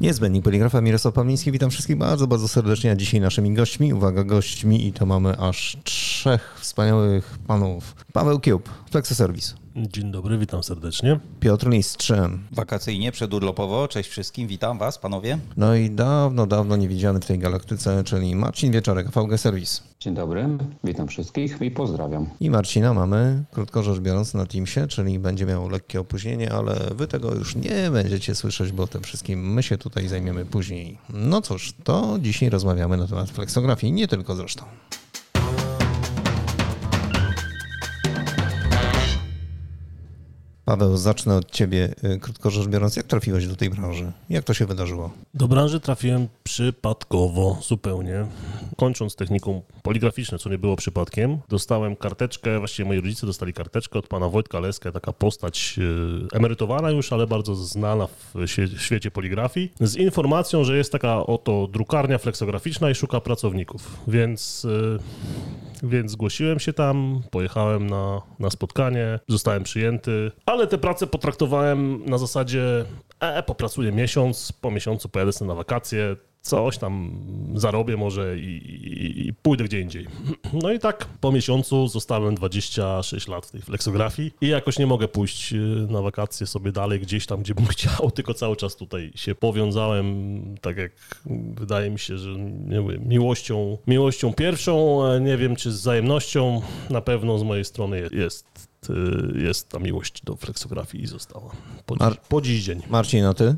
Niezbędnik poligrafa Mirosław Pawliński. Witam wszystkich bardzo, bardzo serdecznie. A dzisiaj naszymi gośćmi, uwaga, gośćmi i to mamy aż trzech wspaniałych panów. Paweł Kiub, Flexoservice. Dzień dobry, witam serdecznie. Piotr Listrzem. Wakacyjnie, przedurlopowo. Cześć wszystkim, witam was, panowie. No i dawno, dawno niewidziany w tej galaktyce, czyli Marcin Wieczorek, VG Service. Dzień dobry, witam wszystkich i pozdrawiam. I Marcina mamy, krótko rzecz biorąc, na Teamsie, czyli będzie miał lekkie opóźnienie, ale wy tego już nie będziecie słyszeć, bo tym wszystkim my się tutaj zajmiemy później. No cóż, to dzisiaj rozmawiamy na temat flexografii, nie tylko zresztą. Paweł, zacznę od ciebie. Y, Krótko rzecz biorąc, jak trafiłeś do tej branży? Jak to się wydarzyło? Do branży trafiłem przypadkowo, zupełnie. Kończąc technikum poligraficzne, co nie było przypadkiem, dostałem karteczkę, właściwie moi rodzice dostali karteczkę od pana Wojtka Leska, taka postać y, emerytowana już, ale bardzo znana w świe- w świecie poligrafii, z informacją, że jest taka oto drukarnia fleksograficzna i szuka pracowników. Więc y, więc zgłosiłem się tam, pojechałem na, na spotkanie, zostałem przyjęty, ale tę pracę potraktowałem na zasadzie, e, popracuję miesiąc, po miesiącu pojadę sobie na wakacje, coś tam zarobię może i, i, i pójdę gdzie indziej. No i tak po miesiącu zostałem 26 lat w tej flexografii i jakoś nie mogę pójść y, na wakacje sobie dalej gdzieś tam, gdzie bym chciał, tylko cały czas tutaj się powiązałem, tak jak wydaje mi się, że wiem, miłością, miłością pierwszą, nie wiem czy z wzajemnością, na pewno z mojej strony jest, jest ta miłość do flexografii i została po, dziś- Mar- po dziś dzień. Marcin, a ty?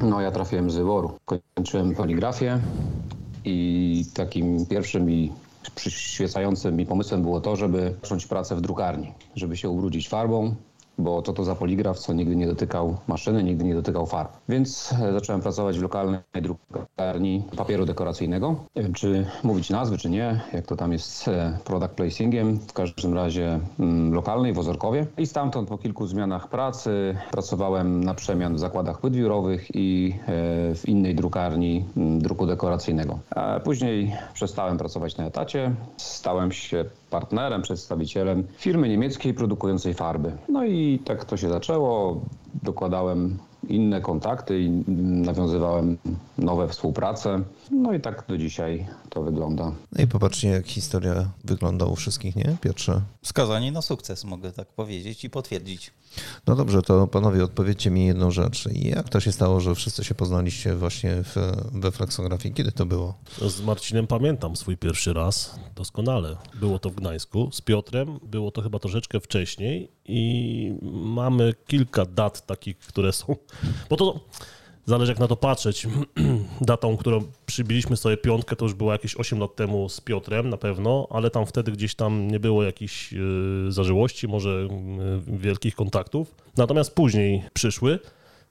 No ja trafiłem z wyboru. Kończyłem poligrafię i takim pierwszym i przyświecającym mi pomysłem było to, żeby zacząć pracę w drukarni, żeby się ubrudzić farbą, bo co to za poligraf, co nigdy nie dotykał maszyny, nigdy nie dotykał farb. Więc e, zacząłem pracować w lokalnej drukarni papieru dekoracyjnego. Nie wiem, czy mówić nazwy, czy nie, jak to tam jest e, product placingiem. W każdym razie mm, lokalnej w Ozorkowie. I stamtąd po kilku zmianach pracy pracowałem na przemian w zakładach płyt i e, w innej drukarni mm, druku dekoracyjnego. A później przestałem pracować na etacie. Stałem się partnerem, przedstawicielem firmy niemieckiej produkującej farby. No i tak to się zaczęło. Dokładałem inne kontakty i nawiązywałem nowe współprace. No i tak do dzisiaj to wygląda. No i popatrzcie, jak historia wygląda u wszystkich, nie, Piotrze? Skazani na sukces, mogę tak powiedzieć i potwierdzić. No dobrze, to panowie odpowiedzcie mi jedną rzecz. Jak to się stało, że wszyscy się poznaliście właśnie w, we flexografii? Kiedy to było? Z Marcinem pamiętam swój pierwszy raz doskonale. Było to w Gdańsku. Z Piotrem było to chyba troszeczkę wcześniej i mamy kilka dat takich, które są. Bo to zależy jak na to patrzeć. Datą, którą przybiliśmy sobie piątkę, to już było jakieś 8 lat temu z Piotrem na pewno, ale tam wtedy gdzieś tam nie było jakichś yy, zażyłości, może yy, wielkich kontaktów. Natomiast później przyszły.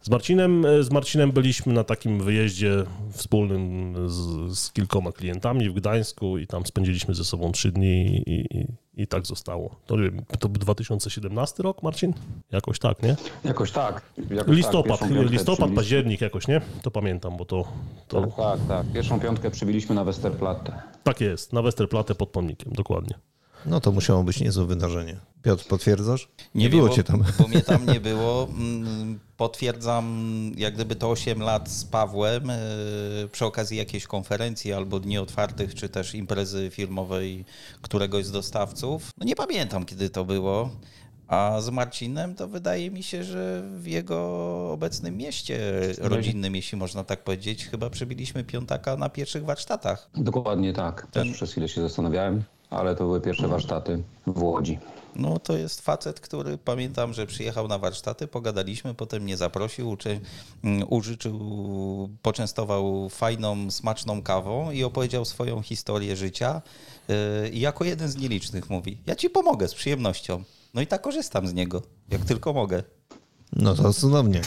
Z Marcinem, z Marcinem byliśmy na takim wyjeździe wspólnym z, z kilkoma klientami w Gdańsku i tam spędziliśmy ze sobą trzy dni i, i, i tak zostało. To, nie wiem, to był 2017 rok, Marcin? Jakoś tak, nie? Jakoś tak. Jakoś Listopad, tak. Listopad, przybiliśmy- październik jakoś, nie? To pamiętam, bo to, to Tak, tak, tak. Pierwszą piątkę przybiliśmy na Westerplatte. tak jest, na Westerplatte pod pomnikiem, dokładnie. No to musiało być niezłe wydarzenie. Piotr, potwierdzasz? Nie, wiem, było bo, cię tam. Bo mnie tam nie było. Mm, Potwierdzam, jak gdyby to 8 lat z Pawłem e, przy okazji jakiejś konferencji albo dni otwartych, czy też imprezy filmowej któregoś z dostawców. No nie pamiętam, kiedy to było. A z Marcinem to wydaje mi się, że w jego obecnym mieście rodzinnym, jeśli można tak powiedzieć, chyba przybiliśmy piątaka na pierwszych warsztatach. Dokładnie tak. Też Ten- przez chwilę się zastanawiałem, ale to były pierwsze warsztaty w Łodzi. No to jest facet, który pamiętam, że przyjechał na warsztaty, pogadaliśmy, potem mnie zaprosił, uczy, mm, użyczył, poczęstował fajną, smaczną kawą i opowiedział swoją historię życia. Yy, I jako jeden z nielicznych mówi, ja ci pomogę z przyjemnością. No i tak korzystam z niego, jak tylko mogę. No to cudownie.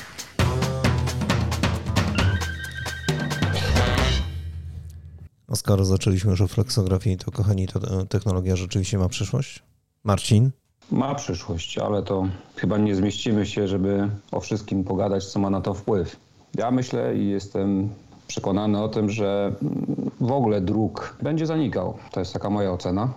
A skoro zaczęliśmy już o flexografii, to kochani, ta e, technologia rzeczywiście ma przyszłość? Marcin? Ma przyszłość, ale to chyba nie zmieścimy się, żeby o wszystkim pogadać, co ma na to wpływ. Ja myślę i jestem przekonany o tym, że w ogóle druk będzie zanikał. To jest taka moja ocena.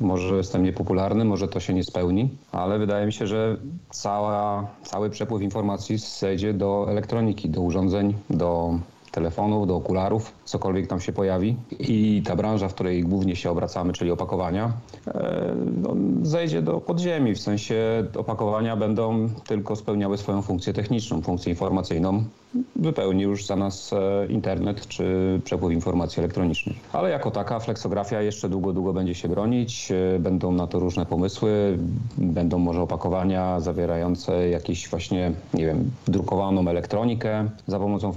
Może jestem niepopularny, może to się nie spełni, ale wydaje mi się, że cała, cały przepływ informacji zejdzie do elektroniki, do urządzeń, do telefonów, do okularów, cokolwiek tam się pojawi. I ta branża, w której głównie się obracamy, czyli opakowania, e, no, zejdzie do podziemi. W sensie opakowania będą tylko spełniały swoją funkcję techniczną, funkcję informacyjną. Wypełni już za nas e, internet czy przepływ informacji elektronicznych. Ale jako taka flexografia jeszcze długo, długo będzie się bronić. E, będą na to różne pomysły. Będą może opakowania zawierające jakieś właśnie, nie wiem, drukowaną elektronikę za pomocą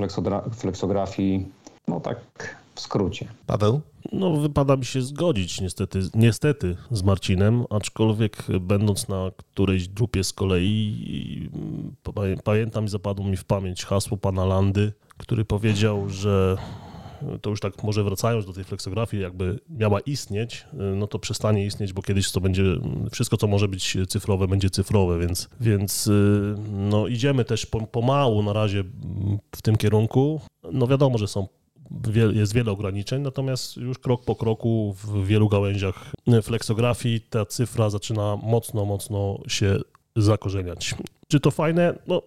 flexografii. No tak w skrócie. Paweł? No, wypada mi się zgodzić niestety, niestety z Marcinem, aczkolwiek będąc na którejś grupie z kolei, pamiętam i zapadło mi w pamięć hasło pana Landy, który powiedział, że to już tak może wracając do tej flexografii, jakby miała istnieć, no to przestanie istnieć, bo kiedyś to będzie, wszystko co może być cyfrowe, będzie cyfrowe, więc, więc no idziemy też pomału na razie w tym kierunku. No wiadomo, że są jest wiele ograniczeń, natomiast już krok po kroku w wielu gałęziach flexografii ta cyfra zaczyna mocno, mocno się zakorzeniać. Czy to fajne? No,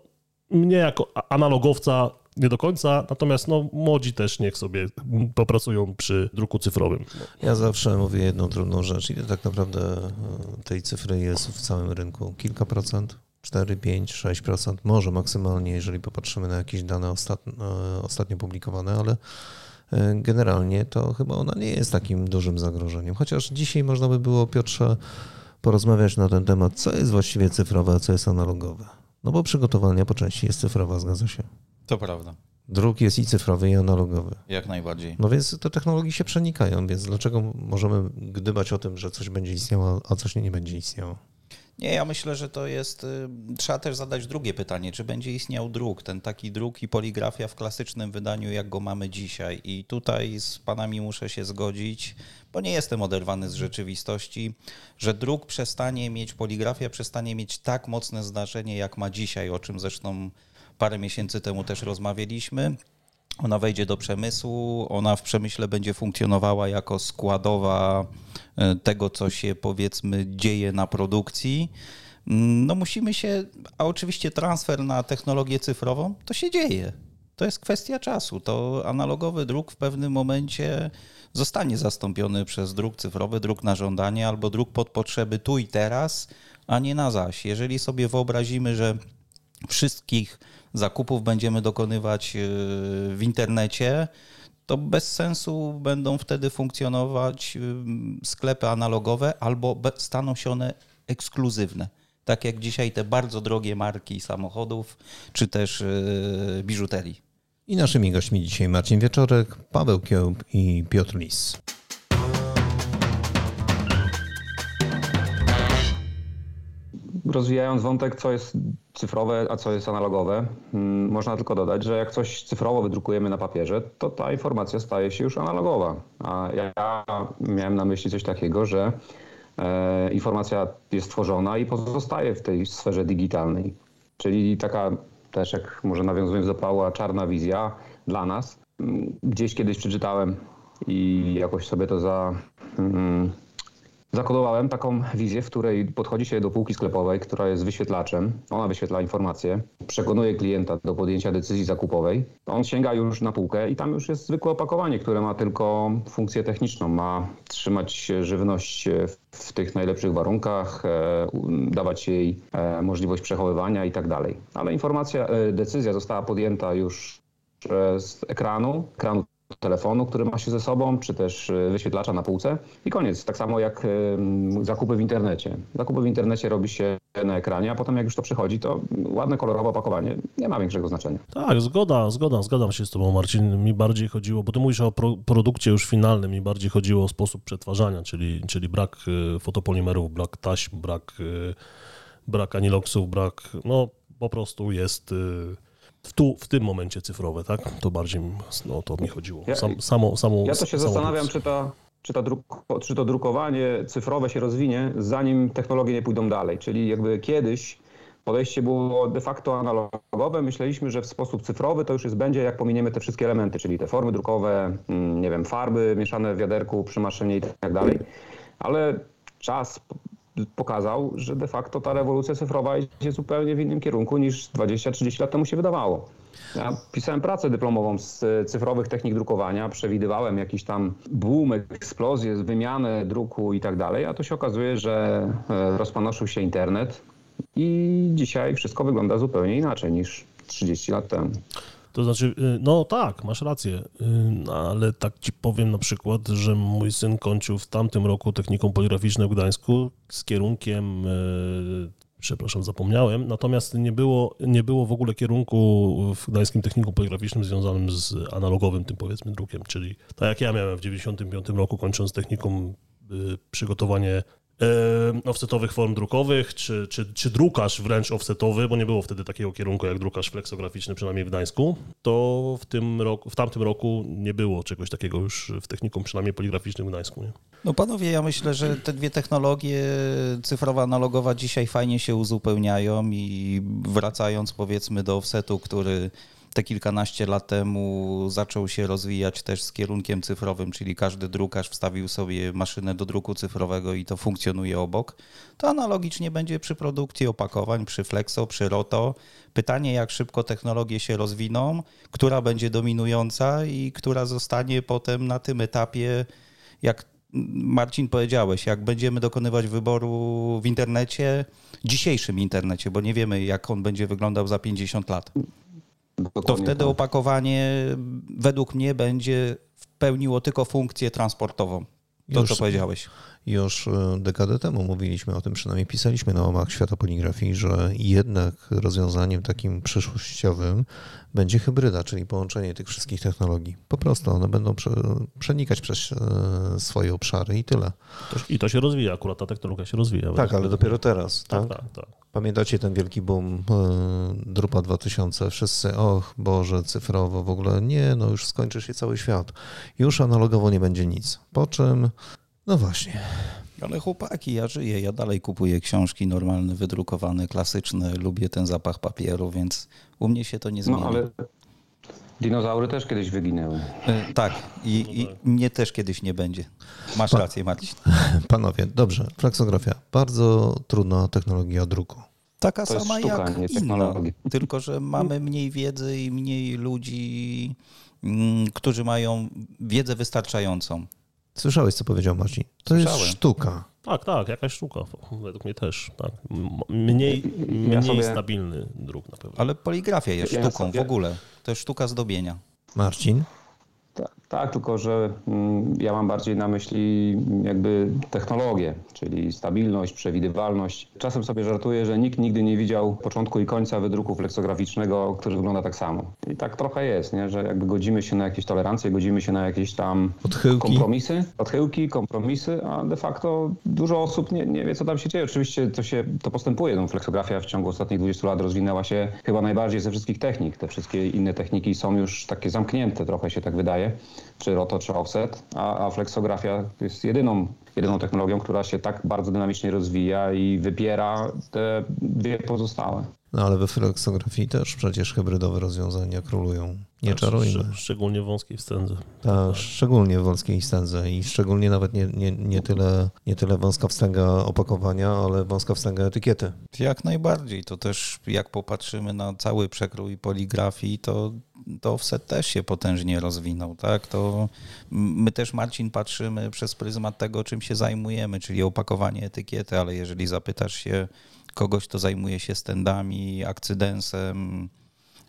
mnie jako analogowca nie do końca, natomiast no, młodzi też niech sobie popracują przy druku cyfrowym. Ja zawsze mówię jedną trudną rzecz. Ile tak naprawdę e, tej cyfry jest w całym rynku? Kilka procent? 4, 5, 6%, może maksymalnie, jeżeli popatrzymy na jakieś dane ostatnio, e, ostatnio publikowane, ale e, generalnie to chyba ona nie jest takim dużym zagrożeniem. Chociaż dzisiaj można by było, Piotrze, porozmawiać na ten temat, co jest właściwie cyfrowe, a co jest analogowe. No bo przygotowania po części jest cyfrowa, zgadza się. To prawda. Druk jest i cyfrowy, i analogowy. Jak najbardziej. No więc te technologie się przenikają, więc dlaczego możemy gdybać o tym, że coś będzie istniało, a coś nie, nie będzie istniało? Nie, ja myślę, że to jest. Y, trzeba też zadać drugie pytanie, czy będzie istniał druk, ten taki druk i poligrafia w klasycznym wydaniu, jak go mamy dzisiaj. I tutaj z panami muszę się zgodzić, bo nie jestem oderwany z rzeczywistości, że druk przestanie mieć, poligrafia przestanie mieć tak mocne znaczenie, jak ma dzisiaj, o czym zresztą parę miesięcy temu też rozmawialiśmy. Ona wejdzie do przemysłu, ona w przemyśle będzie funkcjonowała jako składowa e, tego, co się powiedzmy dzieje na produkcji. Mm, no musimy się, a oczywiście transfer na technologię cyfrową to się dzieje. To jest kwestia czasu. To analogowy druk w pewnym momencie zostanie zastąpiony przez druk cyfrowy, druk na żądanie albo druk pod potrzeby tu i teraz, a nie na zaś. Jeżeli sobie wyobrazimy, że wszystkich zakupów będziemy dokonywać e, w internecie, to bez sensu będą wtedy funkcjonować e, sklepy analogowe albo staną się one ekskluzywne. Tak jak dzisiaj te bardzo drogie marki samochodów czy też e, biżuterii. I naszymi gośćmi dzisiaj Marcin Wieczorek, Paweł Kiełb i Piotr Lis. Rozwijając wątek, co jest cyfrowe, a co jest analogowe, mm, można tylko dodać, że jak coś cyfrowo wydrukujemy na papierze, to ta informacja staje się już analogowa. A ja miałem na myśli coś takiego, że e, informacja jest tworzona i pozostaje w tej sferze digitalnej. Czyli taka też, jak może nawiązując do Pawła, czarna wizja dla nas. Mm, gdzieś kiedyś przeczytałem i jakoś sobie to za, mm, Zakodowałem taką wizję, w której podchodzi się do półki sklepowej, która jest wyświetlaczem. Ona wyświetla informacje, przekonuje klienta do podjęcia decyzji zakupowej. On sięga już na półkę i tam już jest zwykłe opakowanie, które ma tylko funkcję techniczną. Ma trzymać żywność w tych najlepszych warunkach, e, dawać jej e, możliwość przechowywania i tak dalej. Ale informacja, e, decyzja została podjęta już z ekranu, ekranu telefonu, który ma się ze sobą, czy też y, wyświetlacza na półce i koniec. Tak samo jak zakupy w internecie. Zakupy w internecie robi się na ekranie, a potem jak już to przychodzi, to ładne kolorowe opakowanie nie ma większego znaczenia. Tak, zgoda, zgoda, zgadzam się z tobą Marcin. Mi bardziej chodziło, bo ty mówisz o pro, produkcie już finalnym, mi bardziej chodziło o sposób przetwarzania, czyli, czyli brak y, fotopolimerów, brak taśm, brak, y, brak aniloksów, brak, no po prostu jest tu, w tym momencie cyfrowe, tak? To bardziej no, to mi chodziło. Sam, samo, samo, ja to się zastanawiam, czy, ta, czy, ta druk, czy to drukowanie cyfrowe się rozwinie, zanim technologie nie pójdą dalej. Czyli jakby kiedyś podejście było de facto analogowe. Myśleliśmy, że w sposób cyfrowy to już jest będzie, jak pominiemy te wszystkie elementy, czyli te formy drukowe, mm, nie wiem, farby mieszane w wiaderku przy maszynie i tak dalej. Ale czas pokazał, że de facto ta rewolucja cyfrowa idzie zupełnie w innym kierunku niż 20-30 lat temu się wydawało. Ja pisałem pracę dyplomową z cyfrowych technik drukowania, przewidywałem jakiś tam boom, eksplozję, wymianę druku i tak dalej, a to się okazuje, że e, rozpanoszył się internet i dzisiaj wszystko wygląda zupełnie inaczej niż 30 lat temu. To znaczy, y, no tak, masz rację, y, no, ale tak ci powiem na przykład, że mój syn kończył w tamtym roku techniką poligraficzną w Gdańsku z kierunkiem y, przepraszam, zapomniałem. Natomiast nie było, nie było w ogóle kierunku w Gdańskim Technikum Poligraficznym związanym z analogowym tym powiedzmy drukiem, czyli tak jak ja miałem w 1995 roku kończąc technikum przygotowanie offsetowych form drukowych, czy, czy, czy drukarz wręcz offsetowy, bo nie było wtedy takiego kierunku jak drukarz fleksograficzny, przynajmniej w Gdańsku, to w, tym roku, w tamtym roku nie było czegoś takiego już w technikum, przynajmniej poligraficznym w Gdańsku. Nie? No panowie, ja myślę, że te dwie technologie, cyfrowa, analogowa, dzisiaj fajnie się uzupełniają i wracając powiedzmy do offsetu, który te kilkanaście lat temu zaczął się rozwijać też z kierunkiem cyfrowym, czyli każdy drukarz wstawił sobie maszynę do druku cyfrowego i to funkcjonuje obok, to analogicznie będzie przy produkcji opakowań, przy Flexo, przy Roto. Pytanie, jak szybko technologie się rozwiną, która będzie dominująca i która zostanie potem na tym etapie, jak Marcin powiedziałeś, jak będziemy dokonywać wyboru w internecie, dzisiejszym internecie, bo nie wiemy, jak on będzie wyglądał za 50 lat. Dokładnie to wtedy tak. opakowanie według mnie będzie pełniło tylko funkcję transportową. To, już, co powiedziałeś. Już e, dekadę temu mówiliśmy o tym, przynajmniej pisaliśmy na łamach świata poligrafii, że jednak rozwiązaniem takim przyszłościowym będzie hybryda, czyli połączenie tych wszystkich technologii. Po prostu one będą przenikać przez e, swoje obszary i tyle. I to się rozwija, akurat ta technologia się rozwija. Tak, ale dopiero teraz. Tak, tak, tak. tak. Pamiętacie ten wielki boom e, Drupa 2000? Wszyscy, och Boże, cyfrowo w ogóle. Nie, no już skończy się cały świat. Już analogowo nie będzie nic. Po czym, no właśnie. Ale chłopaki, ja żyję, ja dalej kupuję książki normalne, wydrukowane, klasyczne, lubię ten zapach papieru, więc u mnie się to nie zmieni. No ale dinozaury też kiedyś wyginęły. E, tak, i, i mnie też kiedyś nie będzie. Masz rację, Marcin. Panowie, dobrze, fleksografia. Bardzo trudna technologia druku. Taka to sama sztuka, jak inna, tylko że mamy mniej wiedzy i mniej ludzi, mm, którzy mają wiedzę wystarczającą. Słyszałeś, co powiedział Marcin? To Słyszałem. jest sztuka. Tak, tak, jakaś sztuka. Według mnie też. Tak. Mniej, mniej ja sobie... stabilny druk na pewno. Ale poligrafia jest sztuką sobie... w ogóle. To jest sztuka zdobienia. Marcin? Tak, tak, tylko że mm, ja mam bardziej na myśli jakby technologię, czyli stabilność, przewidywalność. Czasem sobie żartuję, że nikt nigdy nie widział początku i końca wydruku fleksograficznego, który wygląda tak samo. I tak trochę jest, nie? że jakby godzimy się na jakieś tolerancje, godzimy się na jakieś tam odchyłki. kompromisy, odchyłki, kompromisy, a de facto dużo osób nie, nie wie, co tam się dzieje. Oczywiście to się to postępuje. No, fleksografia w ciągu ostatnich 20 lat rozwinęła się chyba najbardziej ze wszystkich technik. Te wszystkie inne techniki są już takie zamknięte, trochę się tak wydaje czy roto, czy offset, a, a flexografia jest jedyną, jedyną technologią, która się tak bardzo dynamicznie rozwija i wypiera te dwie pozostałe. No ale we flexografii też przecież hybrydowe rozwiązania królują. Nie tak, czarujmy. szczególnie w wąskiej wstędze. Tak, szczególnie w wąskiej wstędze i szczególnie nawet nie, nie, nie, tyle, nie tyle wąska wstęga opakowania, ale wąska wstęga etykiety. Jak najbardziej. To też jak popatrzymy na cały przekrój poligrafii, to to offset też się potężnie rozwinął, tak? To my też, Marcin, patrzymy przez pryzmat tego, czym się zajmujemy, czyli opakowanie etykiety, ale jeżeli zapytasz się kogoś, kto zajmuje się stendami, akcydensem,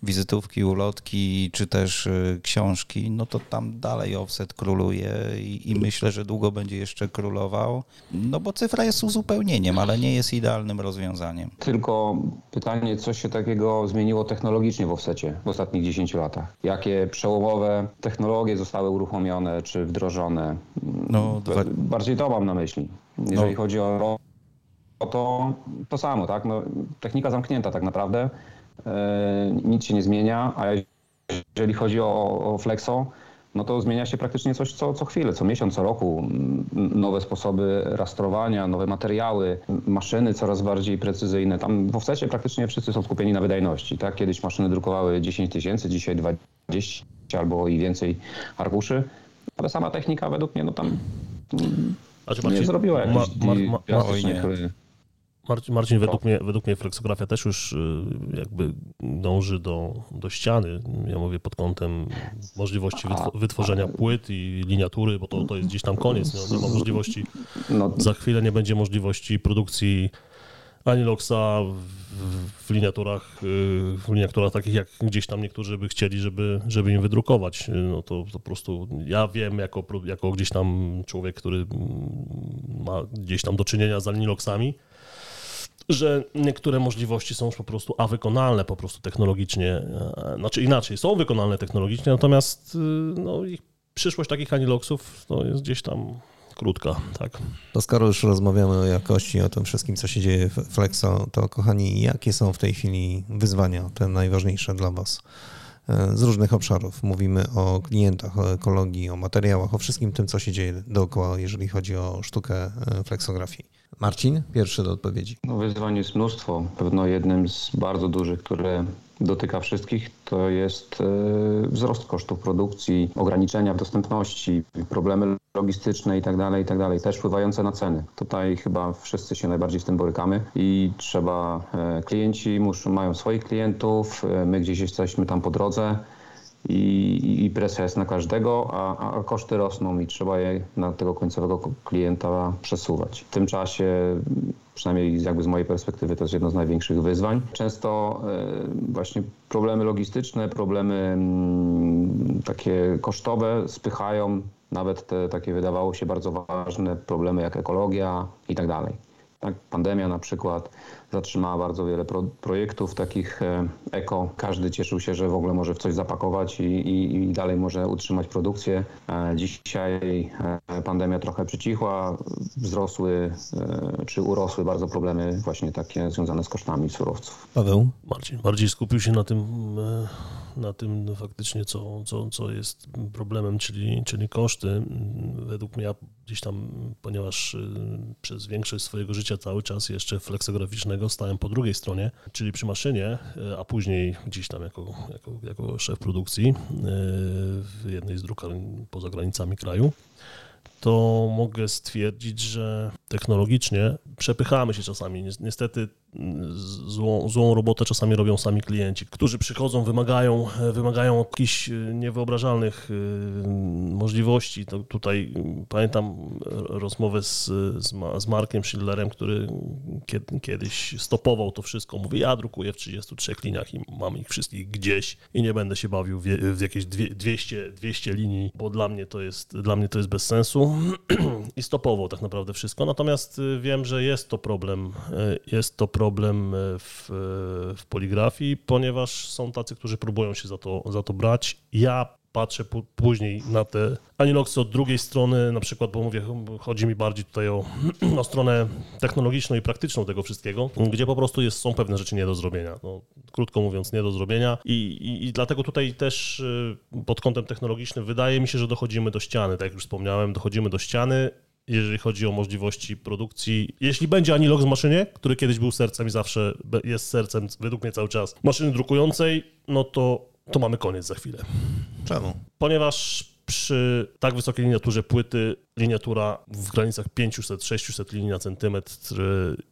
wizytówki, ulotki, czy też y, książki, no to tam dalej offset króluje i, i, myślę, że długo będzie jeszcze królował, no bo cyfra jest uzupełnieniem, ale nie jest idealnym rozwiązaniem. Tylko pytanie, co się takiego zmieniło technologicznie w offsecie w ostatnich 10 latach? Jakie przełomowe technologie zostały uruchomione czy wdrożone? No, dwa... Bardziej to mam na myśli. Jeżeli no. chodzi o to, to samo, tak? No, technika zamknięta tak naprawdę nic się nie zmienia, a jeżeli chodzi o, o Flexo, no to zmienia się praktycznie coś co, co chwilę, co miesiąc, co roku. Nowe sposoby rastrowania, nowe materiały, maszyny coraz bardziej precyzyjne. Tam w offsecie praktycznie wszyscy są skupieni na wydajności. Tak? Kiedyś maszyny drukowały 10 tysięcy, dzisiaj 20 albo i więcej arkuszy, ale sama technika według mnie no tam znaczy, nie zrobiła jakichś ma, ma, ma, Marcin, Marcin według, mnie, według mnie flexografia też już y, jakby dąży do, do ściany. Ja mówię pod kątem możliwości wytw wytworzenia płyt i liniatury, bo to, to jest gdzieś tam koniec. Nie, nie ma możliwości. No. Za chwilę nie będzie możliwości produkcji Aniloxa w, w liniaturach, y, w liniaturach takich, jak gdzieś tam niektórzy by chcieli, żeby, żeby im wydrukować. No to, to po prostu ja wiem jako, jako gdzieś tam człowiek, który ma gdzieś tam do czynienia z Aniloxami, że niektóre możliwości są już po prostu a wykonalne po prostu technologicznie, e, znaczy inaczej, są wykonalne technologicznie, natomiast y, no, ich przyszłość takich aniloksów to jest gdzieś tam krótka, tak. To skoro już rozmawiamy o jakości, o tym wszystkim, co się dzieje w Flexo, to kochani, jakie są w tej chwili wyzwania, te najważniejsze dla Was? E, z różnych obszarów. Mówimy o klientach, o ekologii, o materiałach, o wszystkim tym, co się dzieje dookoła, jeżeli chodzi o sztukę e, flexografii. Marcin, pierwszy do odpowiedzi. No, wyzwań jest mnóstwo. Pewno jednym z bardzo dużych, które dotyka wszystkich, to jest e, wzrost kosztów produkcji, ograniczenia w dostępności, problemy logistyczne itd., tak itd., tak też wpływające na ceny. Tutaj chyba wszyscy się najbardziej z tym borykamy i trzeba, e, klienci muszą, mają swoich klientów, e, my gdzieś jesteśmy tam po drodze, i, i presja jest na każdego, a, a, koszty rosną i trzeba je na tego końcowego klienta przesuwać. W tym czasie, przynajmniej jakby z mojej perspektywy, to jest jedno z największych wyzwań. Często y, właśnie problemy logistyczne, problemy y, takie kosztowe spychają nawet te takie wydawało się bardzo ważne problemy jak ekologia i tak dalej. Tak, pandemia na przykład zatrzymała bardzo wiele pro, projektów takich e, eko. Każdy cieszył się, że w ogóle może w coś zapakować i, i, i dalej może utrzymać produkcję. E, dzisiaj e, pandemia trochę przycichła, wzrosły czy urosły bardzo problemy właśnie takie związane z kosztami surowców. Paweł? Marcin bardziej skupił się na tym na tym no, faktycznie, co, co, co jest problemem, czyli, czyli koszty. Według mnie gdzieś tam, ponieważ przez większość swojego życia cały czas jeszcze fleksograficznego stałem po drugiej stronie, czyli przy maszynie, y, a później gdzieś tam jako, jako, jako szef produkcji y, w jednej z drukarni poza granicami kraju, to mogę stwierdzić, że technologicznie przepychamy się czasami. Niestety złą, złą robotę czasami robią sami klienci, którzy przychodzą, wymagają, wymagają jakichś niewyobrażalnych y, możliwości. To tutaj pamiętam rozmowę z, z Markiem Schillerem, który kiedyś stopował to wszystko. Mówi, ja drukuję w 33 liniach i mam ich wszystkich gdzieś i nie będę się bawił w, w jakieś 200, 200 linii, bo dla mnie to jest, dla mnie to jest bez sensu i stopował tak naprawdę wszystko. Natomiast wiem, że jest to problem, jest to problem problem e, w, e, w poligrafii, ponieważ są tacy, którzy próbują się za to, za to brać. Ja patrzę później na te aniloksy od drugiej strony, na przykład, bo mówię, chodzi mi bardziej tutaj o, o stronę technologiczną i praktyczną tego wszystkiego, gdzie po prostu jest, są pewne rzeczy nie do zrobienia. No, krótko mówiąc, nie do zrobienia I, i, i dlatego tutaj też e, pod kątem technologicznym wydaje mi się, że dochodzimy do ściany, tak jak już wspomniałem, dochodzimy do ściany jeżeli chodzi o możliwości produkcji. Jeśli będzie Anilox w maszynie, który kiedyś był sercem i zawsze jest sercem, według mnie cały czas, maszyny drukującej, no to, to mamy koniec za chwilę. Czemu? Ponieważ przy tak wysokiej liniaturze płyty liniatura w granicach 500-600 linii na centymetr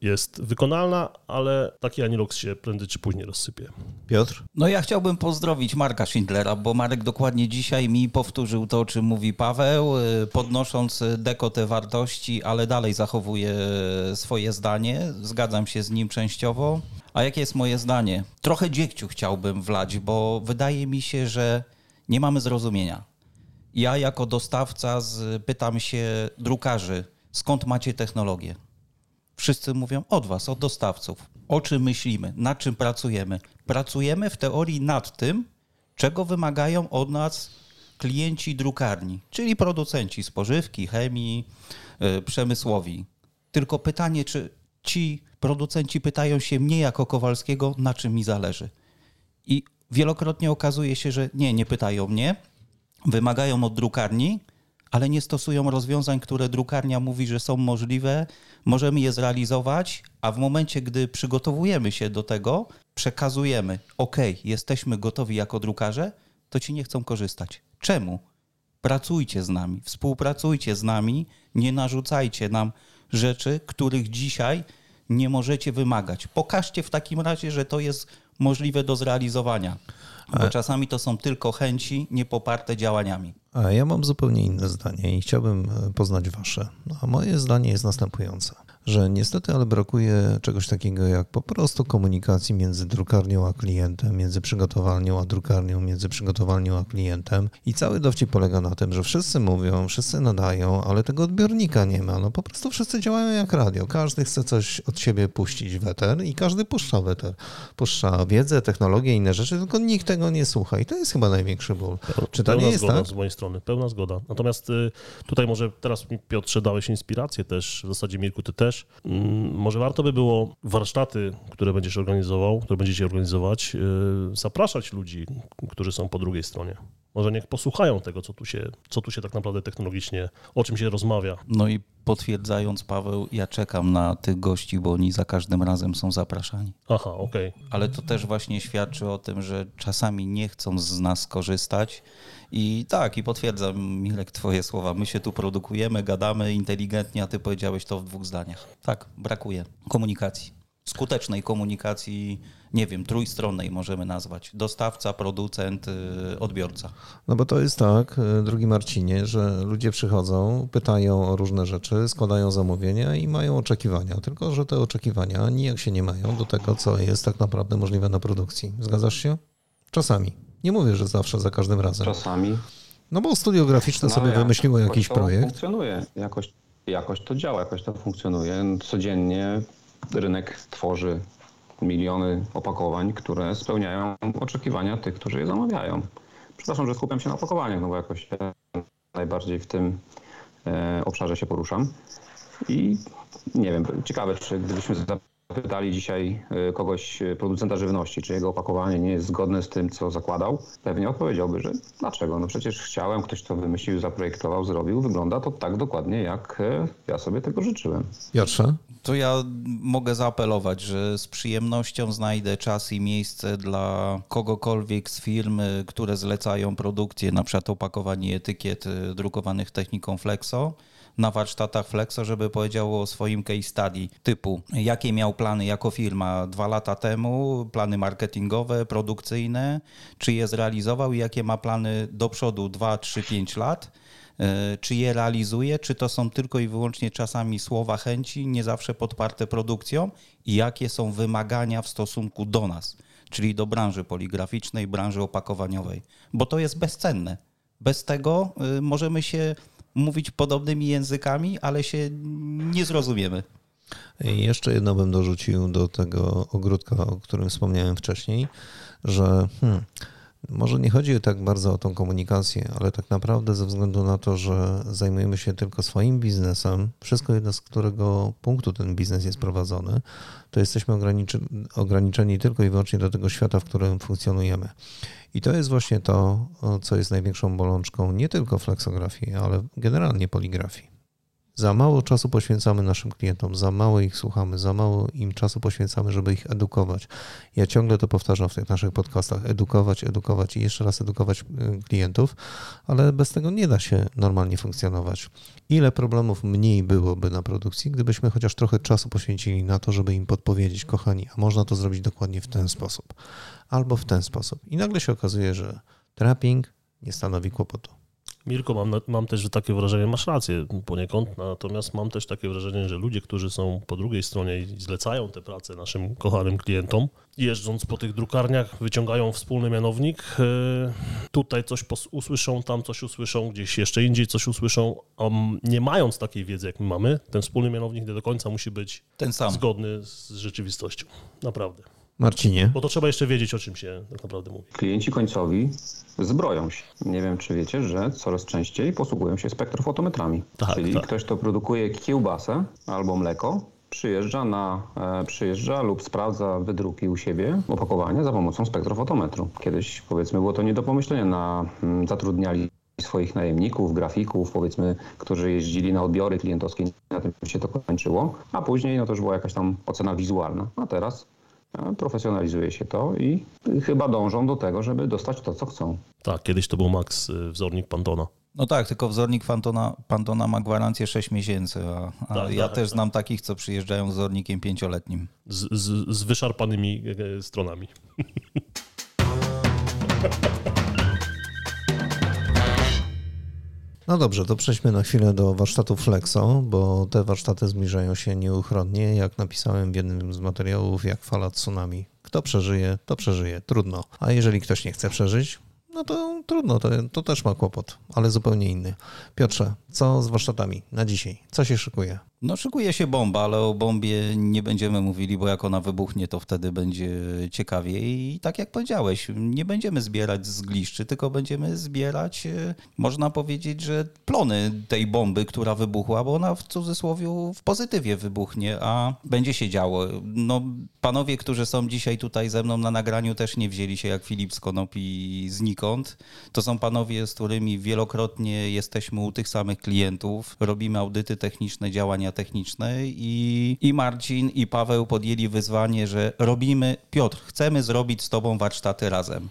jest wykonalna, ale taki anilox się prędzej czy później rozsypie. Piotr? No ja chciałbym pozdrowić Marka Schindlera, bo Marek dokładnie dzisiaj mi powtórzył to, o czym mówi Paweł, y, podnosząc dekotę wartości, ale dalej zachowuje swoje zdanie. Zgadzam się z nim częściowo. A jakie jest moje zdanie? Trochę dziegciu chciałbym wlać, bo wydaje mi się, że nie mamy zrozumienia ja jako dostawca z, pytam się drukarzy, skąd macie technologię? Wszyscy mówią od was, od dostawców. O czym myślimy, nad czym pracujemy? Pracujemy w teorii nad tym, czego wymagają od nas klienci drukarni, czyli producenci spożywki, chemii, yy, przemysłowi. Tylko pytanie, czy ci producenci pytają się mnie jako Kowalskiego, na czym mi zależy. I wielokrotnie okazuje się, że nie, nie pytają mnie, wymagają od drukarni, ale nie stosują rozwiązań, które drukarnia mówi, że są możliwe, możemy je zrealizować, a w momencie, gdy przygotowujemy się do tego, przekazujemy, OK, jesteśmy gotowi jako drukarze, to ci nie chcą korzystać. Czemu? Pracujcie z nami, współpracujcie z nami, nie narzucajcie nam rzeczy, których dzisiaj nie możecie wymagać. Pokażcie w takim razie, że to jest możliwe do zrealizowania, bo czasami to są tylko chęci niepoparte działaniami. A ja mam zupełnie inne zdanie i chciałbym e, poznać wasze. A moje zdanie jest następujące, że niestety, ale brakuje czegoś takiego jak po prostu komunikacji między drukarnią a klientem, między przygotowalnią a drukarnią, między przygotowalnią a klientem. I cały dowcip polega na tym, że wszyscy mówią, wszyscy nadają, ale tego odbiornika nie ma. No po prostu wszyscy działają jak radio. Każdy chce coś od siebie puścić w eter i każdy puszcza w eter. Puszcza wiedzę, technologię, inne rzeczy, tylko nikt tego nie słucha. I to jest chyba największy ból. Czy to nie jest zgoda tak? z mojej strony, pełna zgoda. Natomiast y, tutaj może teraz mi Piotrze dałeś inspirację też, w zasadzie Mirku ty też. Mm, Może warto by było warsztaty, które będziesz organizował, które będziecie organizować, y, zapraszać ludzi, którzy są po drugiej stronie. Może niech posłuchają tego, co tu się, co tu się tak naprawdę technologicznie, o czym się rozmawia. No i potwierdzając, Paweł, ja czekam na tych gości, bo oni za każdym razem są zapraszani. Aha, okej. Ale to też właśnie świadczy o tym, że czasami nie chcą z nas korzystać. I tak, i potwierdzam, Milek, twoje słowa. My się tu produkujemy, gadamy inteligentnie, a ty powiedziałeś to w dwóch zdaniach. Tak, brakuje komunikacji. Skutecznej komunikacji, nie wiem, trójstronnej możemy nazwać. Dostawca, producent, yy, odbiorca. No bo to jest tak, e, drugi Marcinie, że ludzie przychodzą, pytają o różne rzeczy, składają zamówienia i mają oczekiwania. Tylko, że te oczekiwania nijak się nie mają do tego, co jest tak naprawdę możliwe na produkcji. Zgadzasz się? Czasami. Nie mówię, że zawsze, za każdym razem. Czasami. No bo studio graficzne No, sobie wymyśliło jakiś to projekt. funkcjonuje. Jakoś, jakoś to działa, jakoś to funkcjonuje. Codziennie rynek tworzy miliony opakowań, które spełniają oczekiwania tych, którzy je zamawiają. Przepraszam, że skupiam się na opakowaniach, no bo jakoś najbardziej w tym e, obszarze się poruszam. I nie wiem, ciekawe, czy gdybyśmy zapytali dzisiaj e, kogoś, e, producenta żywności, czy jego opakowanie nie jest zgodne z tym, co zakładał, pewnie odpowiedziałby, że dlaczego? No przecież chciałem, ktoś to wymyślił, zaprojektował, zrobił, wygląda to tak dokładnie, jak e, ja sobie tego życzyłem. Piotrze? To ja mogę zaapelować, że z przyjemnością znajdę czas i miejsce dla kogokolwiek z firm, y, które zlecają produkcję, na przykład opakowanie etykiet drukowanych techniką Flexo na warsztatach Flexo, żeby powiedział o swoim case study typu jakie miał plany jako firma dwa lata temu, plany marketingowe, produkcyjne, czy je zrealizował i jakie ma plany do przodu 2, 3, 5 lat E, czy je realizuje, czy to są tylko i wyłącznie czasami słowa chęci, nie zawsze podparte produkcją i jakie są wymagania w stosunku do nas, czyli do branży poligraficznej, branży opakowaniowej, bo to jest bezcenne. Bez tego y, możemy się mówić podobnymi językami, ale się nie zrozumiemy. I jeszcze jedno bym dorzucił do tego ogródka, o którym wspomniałem wcześniej, że hmm, może nie chodzi tak bardzo o tą komunikację, ale tak naprawdę ze względu na to, że zajmujemy się tylko swoim biznesem, wszystko jedno z którego punktu ten biznes jest prowadzony, to jesteśmy ograniczeni tylko i wyłącznie do tego świata, w którym funkcjonujemy. I to jest właśnie to, co jest największą bolączką nie tylko flexografii, ale generalnie poligrafii. Za mało czasu poświęcamy naszym klientom, za mało ich słuchamy, za mało im czasu poświęcamy, żeby ich edukować. Ja ciągle to powtarzam w tych naszych podcastach: edukować, edukować i jeszcze raz edukować y, klientów, ale bez tego nie da się normalnie funkcjonować. Ile problemów mniej byłoby na produkcji, gdybyśmy chociaż trochę czasu poświęcili na to, żeby im podpowiedzieć, kochani, a można to zrobić dokładnie w ten sposób albo w ten sposób. I nagle się okazuje, że trapping nie stanowi kłopotu. Mirko, mam, mam też takie wrażenie, masz rację poniekąd, natomiast mam też takie wrażenie, że ludzie, którzy są po drugiej stronie i zlecają te prace naszym kochanym klientom, jeżdżąc po tych drukarniach, wyciągają wspólny mianownik, e, tutaj coś usłyszą, tam coś usłyszą, gdzieś jeszcze indziej coś usłyszą, a nie mając takiej wiedzy, jak my mamy, ten wspólny mianownik nie do końca musi być Ten sam. zgodny z rzeczywistością. Naprawdę. Marcinie, Bo to trzeba jeszcze wiedzieć, o czym się tak naprawdę mówi. Klienci końcowi zbroją się. Nie wiem, czy wiecie, że coraz częściej posługują się spektrofotometrami. Tak, Czyli tak. ktoś, kto produkuje kiełbasę albo mleko, przyjeżdża, na, e, przyjeżdża lub sprawdza wydruki u siebie, opakowania za pomocą spektrofotometru. Kiedyś, powiedzmy, było to nie do pomyślenia na mm, zatrudniali swoich najemników, grafików, powiedzmy, którzy jeździli na odbiory klientowskie, na tym się to kończyło, a później no to już była jakaś tam ocena wizualna. A teraz profesjonalizuje się to i chyba dążą do tego, żeby dostać to, co chcą. Tak, kiedyś to był Max, y, wzornik Pantona. No tak, tylko wzornik Pantona, Pantona ma gwarancję 6 miesięcy, a, a Tak, ja tak, też tak. znam takich, co przyjeżdżają z wzornikiem pięcioletnim. Z, z, z wyszarpanymi e, stronami. No dobrze, to przejdźmy na chwilę do warsztatu Flexo, bo te warsztaty zbliżają się nieuchronnie. Jak napisałem w jednym z materiałów, jak fala tsunami. Kto przeżyje, to przeżyje. Trudno. A jeżeli ktoś nie chce przeżyć, no to trudno, to, to też ma kłopot, ale zupełnie inny. Piotrze, co z warsztatami na dzisiaj? Co się szykuje? No szykuje się bomba, ale o bombie nie będziemy mówili, bo jak ona wybuchnie, to wtedy będzie ciekawiej. I tak jak powiedziałeś, nie będziemy zbierać z gliszczy, tylko będziemy zbierać, e, można powiedzieć, że plony tej bomby, która wybuchła, bo ona w cudzysłowie w pozytywie wybuchnie, a będzie się działo. No, panowie, którzy są dzisiaj tutaj ze mną na nagraniu, też nie wzięli się jak Filip z Konopi znikąd. To są panowie, z którymi wielokrotnie jesteśmy u tych samych klientów, robimy audyty techniczne, działania techniczne i, i Marcin i Paweł podjęli wyzwanie, że robimy, Piotr, chcemy zrobić z tobą warsztaty razem.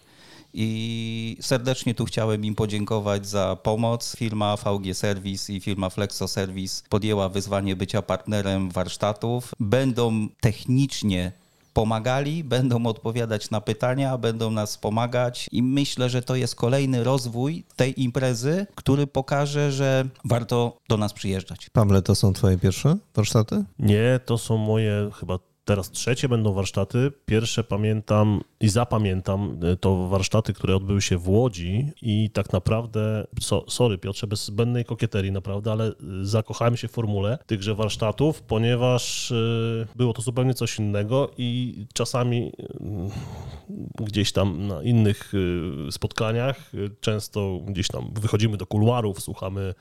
I serdecznie tu chciałem im podziękować za pomoc. Firma VG Service i firma Flexo Service podjęła wyzwanie bycia partnerem warsztatów. Będą technicznie pomagali, będą odpowiadać na pytania, będą nas pomagać i myślę, że to jest kolejny rozwój tej imprezy, który pokaże, że warto do nas przyjeżdżać. Pawle, to są twoje pierwsze warsztaty? Nie, to są moje chyba teraz trzecie będą warsztaty. Pierwsze pamiętam i zapamiętam e, to warsztaty, które odbyły się w Łodzi i tak naprawdę, so, sorry Piotrze, bez zbędnej kokieterii naprawdę, ale e, zakochałem się w formule tychże warsztatów, ponieważ e, było to zupełnie coś innego i czasami gdzieś tam na innych spotkaniach, często gdzieś tam wychodzimy do kuluarów, słuchamy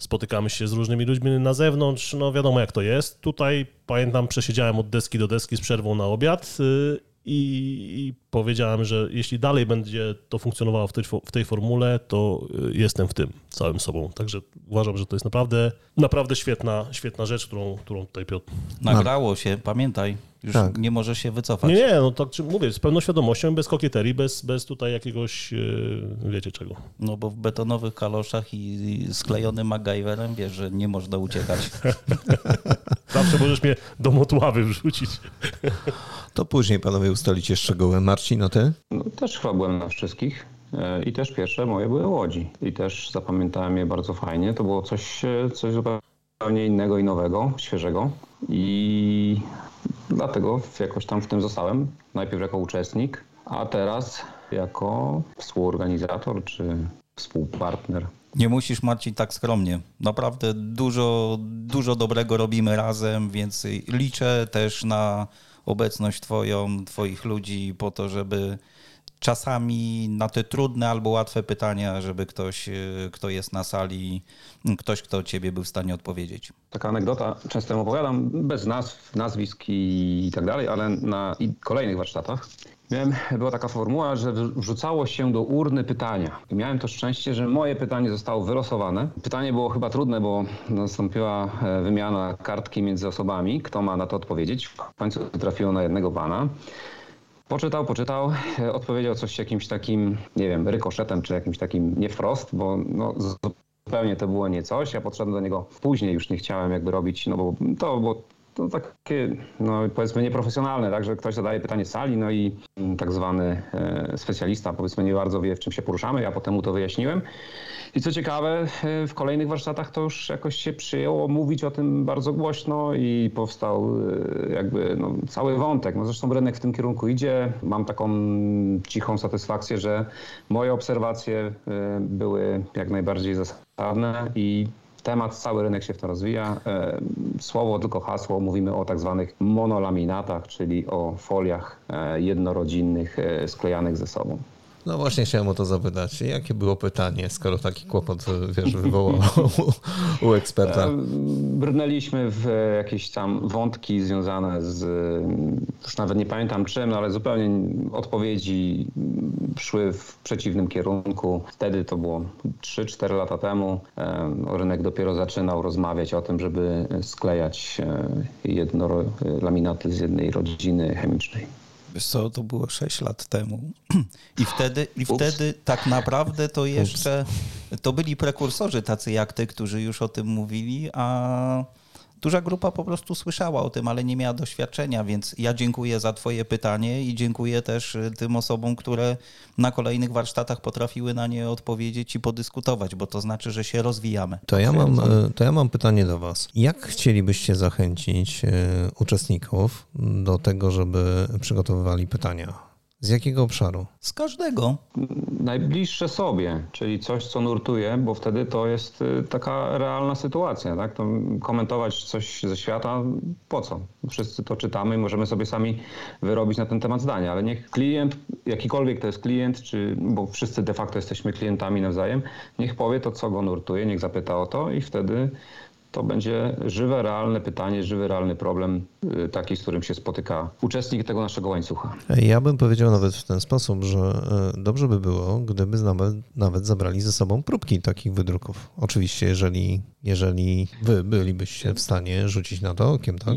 spotykamy się z różnymi ludźmi na zewnątrz, no wiadomo jak to jest. Tutaj pamiętam, przesiedziałem od deski do deski z przerwą na obiad y, i, powiedziałem, że jeśli dalej będzie to funkcjonowało w tej, w tej formule, to y, jestem w tym całym sobą. Także uważam, że to jest naprawdę, naprawdę świetna, świetna rzecz, którą, którą tutaj Piotr... Nagrało się, pamiętaj, już Tak. nie możesz się wycofać. Nie, nie, no tak czy mówię, z pełną świadomością, bez kokieterii, bez, bez tutaj jakiegoś, y, wiecie czego. No bo w betonowych kaloszach i sklejonym MacGyverem wiesz, że nie można uciekać. Zawsze możesz mnie do motławy wrzucić. To później panowie ustalicie szczegóły. Marcin, no ty? No, też chyba byłem na wszystkich. E, I też pierwsze moje były Łodzi. I też zapamiętałem je bardzo fajnie. To było coś, e, coś zupełnie innego i nowego, świeżego. I dlatego jakoś tam w tym zostałem. Najpierw jako uczestnik, a teraz jako współorganizator czy współpartner. Nie musisz, Marcin, tak skromnie. Naprawdę dużo, dużo dobrego robimy razem, więc liczę też na obecność Twoją, Twoich ludzi po to, żeby czasami na te trudne albo łatwe pytania, żeby ktoś, e, kto jest na sali, ktoś, kto Ciebie był w stanie odpowiedzieć. Taka anegdota, często ją opowiadam, bez nazw, nazwisk i, tak dalej, ale na kolejnych warsztatach miałem, była taka formuła, że wrzucało się do urny pytania. I miałem to szczęście, że moje pytanie zostało wylosowane. Pytanie było chyba trudne, bo nastąpiła e, wymiana kartki między osobami, kto ma na to odpowiedzieć. W końcu trafiło na jednego pana. Poczytał, poczytał, e, odpowiedział coś jakimś takim, nie wiem, rykoszetem, czy jakimś takim nie wprost, bo no, zupełnie to było nie coś. Ja podszedłem do niego później, już nie chciałem jakby robić, no bo to było to takie, no powiedzmy nieprofesjonalne, tak, że ktoś zadaje pytanie sali, no i mm, tak zwany e, specjalista powiedzmy nie bardzo wie, w czym się poruszamy, ja potem mu to wyjaśniłem. I co ciekawe, e, w kolejnych warsztatach to już jakoś się przyjęło mówić o tym bardzo głośno i powstał e, jakby no, cały wątek. No zresztą rynek w tym kierunku idzie. Mam taką cichą satysfakcję, że moje obserwacje były jak najbardziej zasadne i temat, cały rynek się w to rozwija. E, Słowo, tylko hasło, mówimy o tak zwanych monolaminatach, czyli o foliach e, jednorodzinnych e, sklejanych ze sobą. No właśnie chciałem o to zapytać. Jakie było pytanie, skoro taki kłopot, wiesz, wywołał u, eksperta? Brnęliśmy w jakieś tam wątki związane z, już nawet nie pamiętam czym, no ale zupełnie odpowiedzi szły w przeciwnym kierunku. Wtedy to było 3-4 lata temu. Rynek dopiero zaczynał rozmawiać o tym, żeby sklejać jedno laminaty z jednej rodziny chemicznej. Wiesz co, to było 6 lat temu. I wtedy, i wtedy tak naprawdę to jeszcze to byli prekursorzy tacy jak ty, którzy już o tym mówili, a duża grupa po prostu słyszała o tym, ale nie miała doświadczenia, więc ja dziękuję za Twoje pytanie i dziękuję też y, tym osobom, które na kolejnych warsztatach potrafiły na nie odpowiedzieć i podyskutować, bo to znaczy, że się rozwijamy. To ja mam, y, to ja mam pytanie do Was. Jak chcielibyście zachęcić y, uczestników do tego, żeby przygotowywali pytania? Z jakiego obszaru? Z każdego. Najbliższe sobie, czyli coś, co nurtuje, bo wtedy to jest y, taka realna sytuacja. Tak? To komentować coś ze świata, po co? Wszyscy to czytamy i możemy sobie sami wyrobić na ten temat zdania, ale niech klient, jakikolwiek to jest klient, czy, bo wszyscy de facto jesteśmy klientami nawzajem, niech powie to, co go nurtuje, niech zapyta o to i wtedy to będzie żywe, realne pytanie, żywy, realny problem, y, taki, z którym się spotyka uczestnik tego naszego łańcucha. Ja bym powiedział nawet w ten sposób, że y, dobrze by było, gdyby nawet, nawet zabrali ze sobą próbki takich wydruków. Oczywiście, jeżeli, jeżeli wy bylibyście w stanie rzucić na to okiem, tak?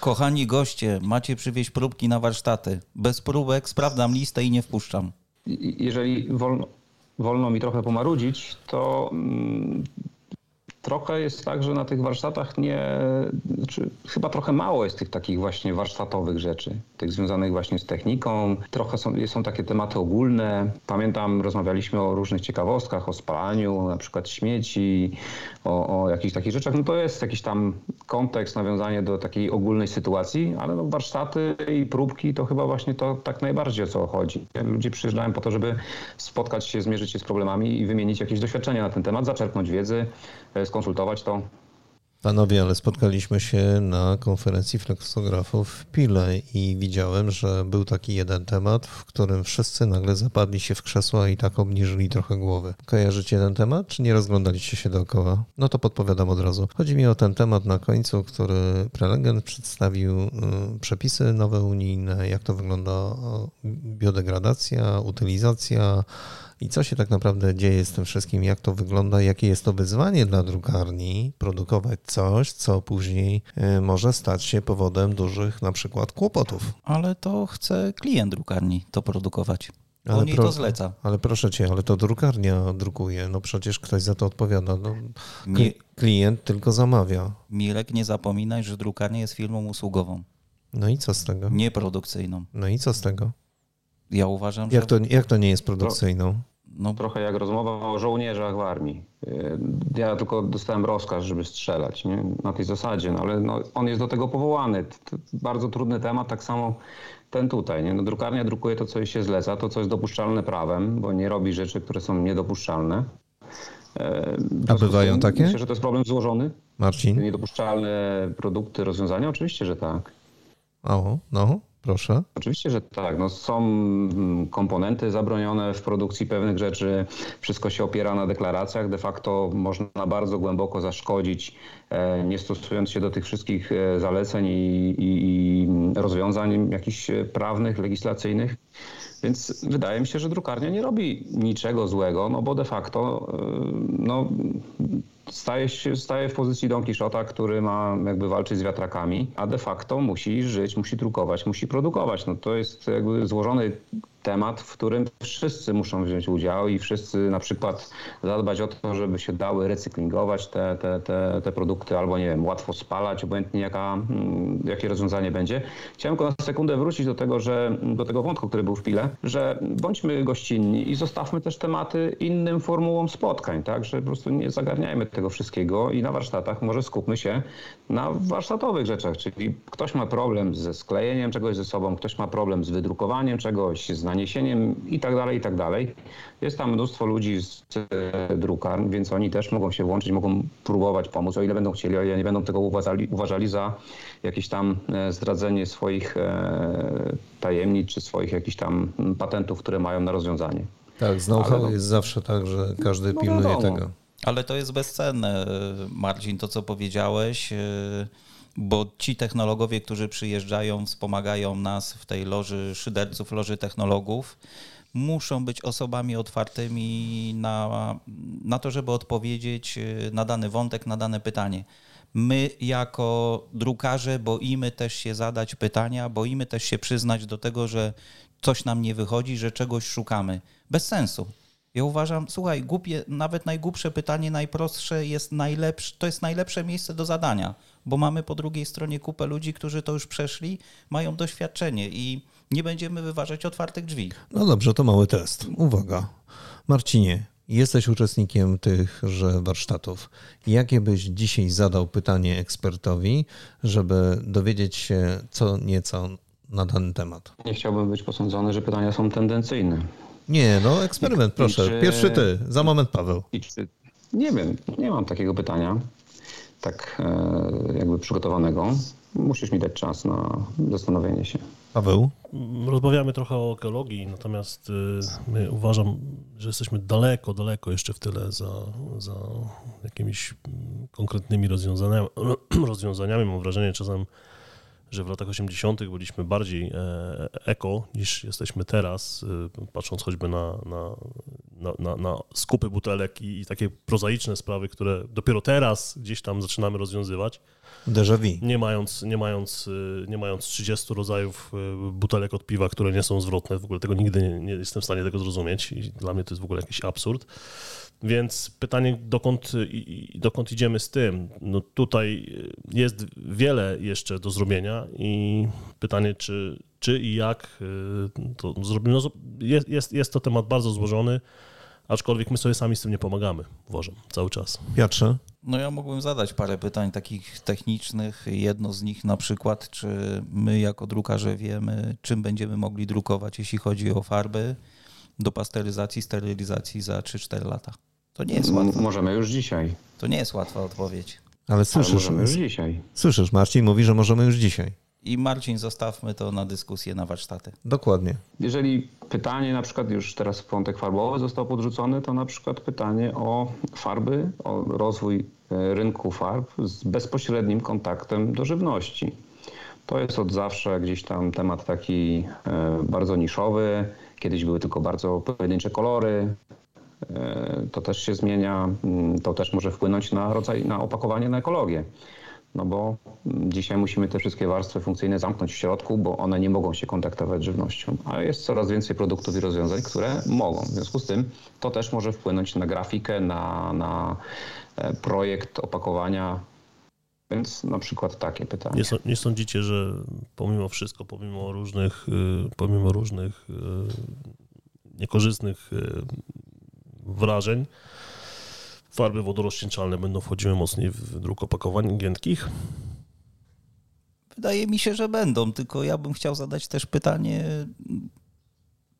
Kochani goście, macie przywieźć próbki na warsztaty. Bez próbek sprawdzam listę i nie wpuszczam. Jeżeli wolno, wolno mi trochę pomarudzić, to mm, trochę jest tak, że na tych warsztatach nie, znaczy chyba trochę mało jest tych takich właśnie warsztatowych rzeczy, tych związanych właśnie z techniką. Trochę są, są takie tematy ogólne. Pamiętam, rozmawialiśmy o różnych ciekawostkach, o spalaniu, na przykład śmieci, o, o jakichś takich rzeczach. No to jest jakiś tam kontekst, nawiązanie do takiej ogólnej sytuacji, ale no warsztaty i próbki to chyba właśnie to tak najbardziej o co chodzi. Ludzie przyjeżdżają po to, żeby spotkać się, zmierzyć się z problemami i wymienić jakieś doświadczenia na ten temat, zaczerpnąć wiedzy, skonsultować to. Panowie, ale spotkaliśmy się na konferencji flexografów w Pile i widziałem, że był taki jeden temat, w którym wszyscy nagle zapadli się w krzesła i tak obniżyli trochę głowy. Kojarzycie ten temat, czy nie rozglądaliście się dookoła? No to podpowiadam od razu. Chodzi mi o ten temat na końcu, który prelegent przedstawił y, przepisy nowe unijne, jak to wygląda biodegradacja, utylizacja, i co się tak naprawdę dzieje z tym wszystkim, jak to wygląda, jakie jest to wyzwanie dla drukarni produkować coś, co później e, może stać się powodem dużych na przykład kłopotów. Ale to chce klient drukarni to produkować. Ale pro, to zleca. Ale proszę cię, ale to drukarnia drukuje. No przecież ktoś za to odpowiada. No, Mi... Klient tylko zamawia. Mirek, nie zapominaj, że drukarnia jest firmą usługową. No i co z tego? Nieprodukcyjną. No i co z tego? Ja uważam, jak że... To, jak to nie jest produkcyjną? No. Trochę jak rozmowa o żołnierzach w armii. Y, ja tylko dostałem rozkaz, żeby strzelać nie? na tej zasadzie, no ale no, on jest do tego powołany. To bardzo trudny temat, tak samo ten tutaj. Nie? No, drukarnia drukuje to, co jej się zleca, to, co jest dopuszczalne prawem, bo nie robi rzeczy, które są niedopuszczalne. E, A bywają takie? Myślę, że to jest problem złożony. Marcin? Niedopuszczalne produkty, rozwiązania? Oczywiście, że tak. O, no. Proszę. Oczywiście, że tak. No, są mm, komponenty zabronione w produkcji pewnych rzeczy. Wszystko się opiera na deklaracjach. De facto można bardzo głęboko zaszkodzić, e, nie stosując się do tych wszystkich e, zaleceń i, i, i rozwiązań jakichś prawnych, legislacyjnych. Więc wydaje mi się, że drukarnia nie robi niczego złego, no bo de facto e, no, staje, się, staje w pozycji Don Quixota, który ma jakby walczyć z wiatrakami, a de facto musi żyć, musi drukować, musi produkować. No to jest jakby złożony temat, w którym wszyscy muszą wziąć udział i wszyscy na przykład zadbać o to, żeby się dały recyklingować te, te, te, te produkty albo nie wiem, łatwo spalać, obojętnie jaka, mm, jakie rozwiązanie będzie. Chciałem tylko na sekundę wrócić do tego, że do tego wątku, który był w pile, że bądźmy gościnni i zostawmy też tematy innym formułom spotkań, tak, że po prostu nie zagarniajmy tego wszystkiego i na warsztatach może skupmy się na warsztatowych rzeczach, czyli ktoś ma problem ze sklejeniem czegoś ze sobą, ktoś ma problem z wydrukowaniem czegoś, z naniesieniem i tak dalej, i tak dalej. Jest tam mnóstwo ludzi z e, drukarni, więc oni też mogą się włączyć, mogą próbować pomóc, o ile będą chcieli, o ile nie będą tego uważali, uważali za jakieś tam e, zdradzenie swoich e, tajemnic czy swoich jakichś tam patentów, które mają na rozwiązanie. Tak, z know-how no, jest zawsze tak, że każdy no pilnuje wiadomo. tego. Ale to jest bezcenne, Marcin, to co powiedziałeś, bo ci technologowie, którzy przyjeżdżają, wspomagają nas w tej loży szyderców, loży technologów, muszą być osobami otwartymi na, na to, żeby odpowiedzieć na dany wątek, na dane pytanie. My, jako drukarze, boimy też się zadać pytania, boimy też się przyznać do tego, że coś nam nie wychodzi, że czegoś szukamy. Bez sensu. Ja uważam, słuchaj, głupie, nawet najgłupsze pytanie, najprostsze jest najlepsze, to jest najlepsze miejsce do zadania, bo mamy po drugiej stronie kupę ludzi, którzy to już przeszli, mają doświadczenie i nie będziemy wyważać otwartych drzwi. No dobrze, to mały test. Uwaga. Marcinie, jesteś uczestnikiem tychże warsztatów. Jakie byś dzisiaj zadał pytanie ekspertowi, żeby dowiedzieć się co nieco na dany temat? Nie chciałbym być posądzony, że pytania są tendencyjne. Nie, no eksperyment, proszę. Czy... Pierwszy ty, za moment Paweł. Czy... Nie wiem, nie mam takiego pytania, tak e, jakby przygotowanego. Musisz mi dać czas na zastanowienie się. Paweł? Rozmawiamy trochę o ekologii, natomiast y, my uważam, że jesteśmy daleko, daleko jeszcze w tyle za, za jakimiś konkretnymi rozwiązaniami. rozwiązaniami. Mam wrażenie czasem, że w latach 80. byliśmy bardziej e, eko niż jesteśmy teraz, y, patrząc choćby na, na, na, na, skupy butelek i, takie prozaiczne sprawy, które dopiero teraz gdzieś tam zaczynamy rozwiązywać. Déjà vu. Nie mając, nie, mając, y, nie mając 30 rodzajów butelek od piwa, które nie są zwrotne, w ogóle tego nigdy nie, nie jestem w stanie tego zrozumieć i dla mnie to jest w ogóle jakiś absurd. Więc pytanie, dokąd, dokąd idziemy z tym? No tutaj jest wiele jeszcze do zrobienia i pytanie, czy, czy i jak to zrobimy. No, jest, jest, jest to temat bardzo złożony, aczkolwiek my sobie sami z tym nie pomagamy, uważam, cały czas. Piotrze? No ja mógłbym zadać parę pytań takich technicznych. Jedno z nich na przykład, czy my jako drukarze wiemy, czym będziemy mogli drukować, jeśli chodzi o farby do pasteryzacji, sterylizacji za 3-4 lata. To nie jest łatwe. Możemy już dzisiaj. To nie jest łatwa odpowiedź. Ale słyszysz, Ale możemy już dzisiaj. Słyszysz, Marcin mówi, że możemy już dzisiaj. I Marcin, zostawmy to na dyskusję, na warsztaty. Dokładnie. Jeżeli pytanie, na przykład już teraz wątek farbowy został podrzucony, to na przykład pytanie o farby, o rozwój e, rynku farb z bezpośrednim kontaktem do żywności. To jest od zawsze gdzieś tam temat taki e, bardzo niszowy. Kiedyś były tylko bardzo pojedyncze kolory, to też się zmienia, mm, to też może wpłynąć na rodzaj, na opakowanie, na ekologię. No bo dzisiaj musimy te wszystkie warstwy funkcyjne zamknąć w środku, bo one nie mogą się kontaktować z żywnością. A jest coraz więcej produktów i rozwiązań, które mogą. W związku z tym to też może wpłynąć na grafikę, na, na e, projekt opakowania. Więc na przykład takie pytanie. Nie, nie sądzicie, że pomimo wszystko, pomimo różnych, y, pomimo różnych y, niekorzystnych y, wrażeń. Farby wodorozcieńczalne będą wchodziły mocniej w druk opakowań giętkich? Wydaje mi się, że będą, tylko ja bym chciał zadać też pytanie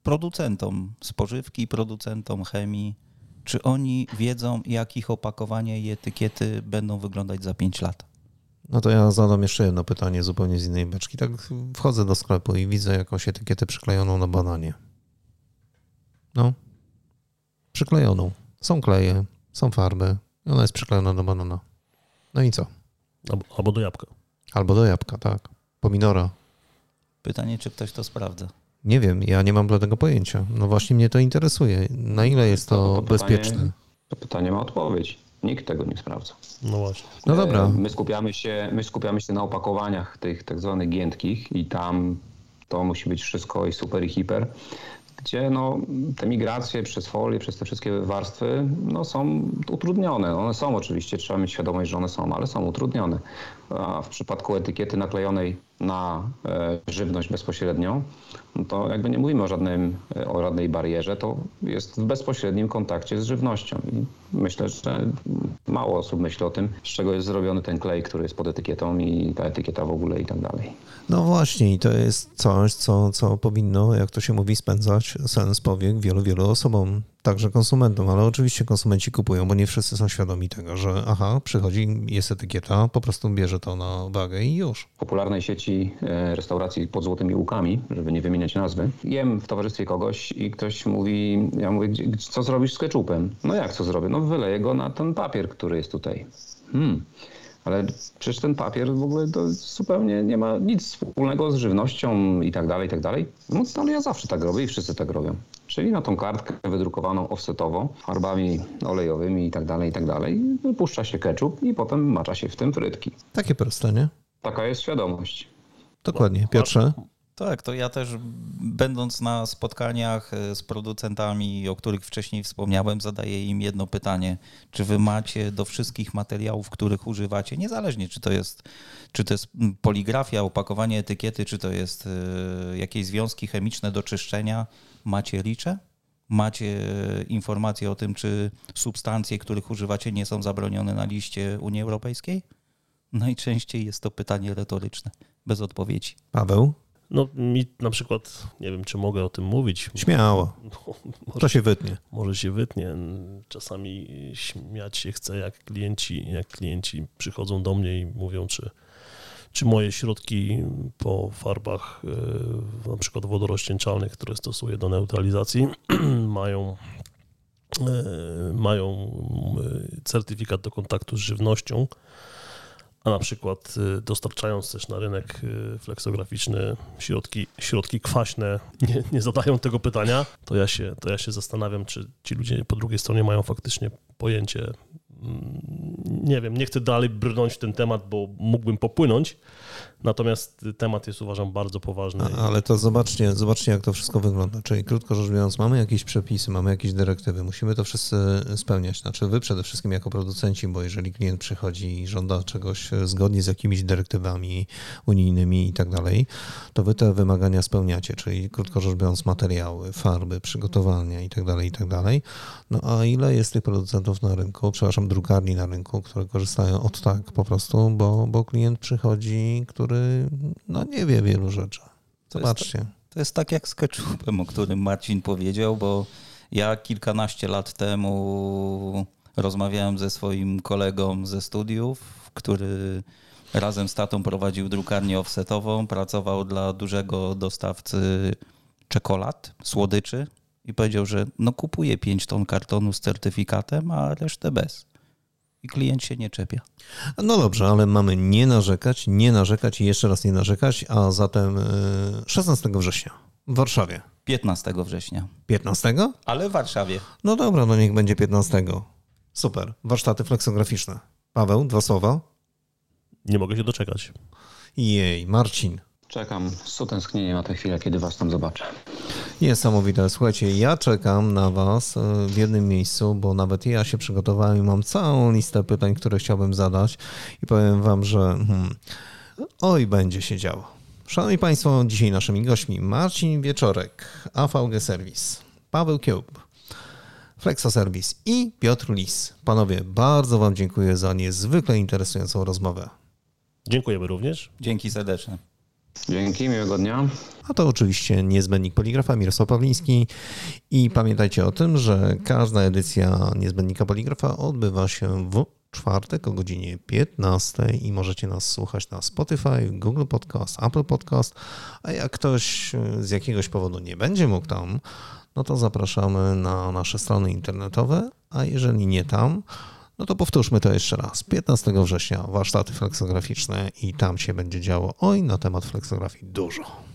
producentom spożywki, producentom chemii. Czy oni wiedzą, jak ich opakowania i etykiety będą wyglądać za 5 lat? No to ja zadam jeszcze jedno pytanie zupełnie z innej beczki. Tak wchodzę do sklepu i widzę jakąś etykietę przyklejoną na bananie. No, przyklejoną. Są kleje, są farby i ona jest przyklejona do banana. No i co? Albo do jabłka. Albo do jabłka, tak. Pomidora. Pytanie, czy ktoś to sprawdza? Nie wiem, ja nie mam dla tego pojęcia. No właśnie mnie to interesuje. Na ile jest to, to bezpieczne? Pytanie, to pytanie ma odpowiedź. Nikt tego nie sprawdza. No właśnie. No dobra. My skupiamy się, my skupiamy się na opakowaniach tych tak zwanych giętkich i tam to musi być wszystko i super i hiper. Gdzie no, te migracje przez folię, przez te wszystkie warstwy no, są utrudnione. One są oczywiście, trzeba mieć świadomość, że one są, ale są utrudnione. A w przypadku etykiety naklejonej na e, żywność bezpośrednio, no to jakby nie mówimy o, żadnym, o żadnej barierze, to jest w bezpośrednim kontakcie z żywnością. I myślę, że mało osób myśli o tym, z czego jest zrobiony ten klej, który jest pod etykietą i ta etykieta w ogóle i tak dalej. No właśnie, i to jest coś, co, co powinno, jak to się mówi, spędzać sens powiek wielu, wielu osobom, także konsumentom, ale oczywiście konsumenci kupują, bo nie wszyscy są świadomi tego, że aha, przychodzi, jest etykieta, po prostu bierze to na wagę i już. W popularnej sieci e, restauracji pod złotymi łukami, żeby nie wymieniać nazwy, jem w towarzystwie kogoś i ktoś mówi, ja mówię, co zrobisz z ketchupem? No jak co zrobię? No wyleję go na ten papier, który jest tutaj. Hmm. Ale przecież ten papier w ogóle to zupełnie nie ma nic wspólnego z żywnością i tak dalej, i tak dalej. No ale ja zawsze tak robię i wszyscy tak robią. Czyli na tą kartkę wydrukowaną offsetowo, farbami olejowymi i tak dalej, i tak dalej, wypuszcza się ketchup i potem macza się w tym frytki. Takie proste, nie? Taka jest świadomość. Dokładnie. Piotrze? Tak, to ja też będąc na spotkaniach e, z producentami, o których wcześniej wspomniałem, zadaję im jedno pytanie. Czy wy macie do wszystkich materiałów, których używacie, niezależnie czy to jest, czy to jest poligrafia, opakowanie etykiety, czy to jest e, jakieś związki chemiczne do czyszczenia, macie licze? Macie informacje o tym, czy substancje, których używacie, nie są zabronione na liście Unii Europejskiej? Najczęściej jest to pytanie retoryczne, bez odpowiedzi. Paweł? No mi na przykład, nie wiem czy mogę o tym mówić. Śmiało. No, może, to się wytnie. Może się wytnie. Czasami śmiać się chce, jak klienci, jak klienci przychodzą do mnie i mówią, czy, czy moje środki po farbach e, na przykład wodorozcieńczalnych, które stosuję do neutralizacji, mają e, mają e, certyfikat do kontaktu z żywnością, a na przykład y, dostarczając też na rynek y, fleksograficzny środki, środki kwaśne nie, nie zadają tego pytania, to ja, się, to ja się zastanawiam, czy ci ludzie po drugiej stronie mają faktycznie pojęcie. Nie wiem, nie chcę dalej brnąć w ten temat, bo mógłbym popłynąć, Natomiast temat jest uważam bardzo poważny. A, ale to zobaczcie, zobaczcie, jak to wszystko wygląda. Czyli krótko rzecz biorąc, mamy jakieś przepisy, mamy jakieś dyrektywy, musimy to wszyscy spełniać. Znaczy wy przede wszystkim jako producenci, bo jeżeli klient przychodzi i żąda czegoś zgodnie z jakimiś dyrektywami unijnymi i tak dalej, to wy te wymagania spełniacie, czyli krótko rzecz biorąc materiały, farby, przygotowania i tak dalej, i tak dalej. No a ile jest tych producentów na rynku, przepraszam, drukarni na rynku, które korzystają od tak po prostu, bo, bo klient przychodzi, który no, nie wie wielu rzeczy. Zobaczcie. To jest, to jest tak jak z ketchupem, o którym Marcin powiedział, bo ja kilkanaście lat temu rozmawiałem ze swoim kolegą ze studiów, który razem z tatą prowadził drukarnię offsetową, pracował dla dużego dostawcy czekolad, słodyczy i powiedział, że no kupuje 5 ton kartonu z certyfikatem, a resztę bez i klient się nie czepia. No dobrze, ale mamy nie narzekać, nie narzekać i jeszcze raz nie narzekać, a zatem 16 e, września w Warszawie. 15 września. 15? Ale w Warszawie. No dobra, no niech będzie 15. Super. Warsztaty fleksograficzne. Paweł, dwa słowa. Nie mogę się doczekać. Jej, Marcin. Czekam z utęsknieniem na tę chwilę, kiedy was tam zobaczę. Niesamowite. Słuchajcie, ja czekam na Was e, w jednym miejscu, bo nawet ja się przygotowałem i mam całą listę pytań, które chciałbym zadać i powiem Wam, że hmm, oj, będzie się działo. Szanowni Państwo, dzisiaj naszymi gośćmi Marcin Wieczorek, AVG Service, Paweł Kiełb, Flexa Service i Piotr Lis. Panowie, bardzo Wam dziękuję za niezwykle interesującą rozmowę. Dziękujemy również. Dzięki serdeczne. Dzięki, miłego dnia. A to oczywiście niezbędnik poligrafa Mirosław Pawliński. I pamiętajcie o tym, że każda edycja niezbędnika poligrafa odbywa się w czwartek o godzinie 15 i możecie nas słuchać na Spotify, Google Podcast, Apple Podcast. A jak ktoś z jakiegoś powodu nie będzie mógł tam, no to zapraszamy na nasze strony internetowe, a jeżeli nie tam, no to powtórzmy to jeszcze raz. 15 września warsztaty fleksograficzne i tam się będzie działo oj na temat fleksografii dużo.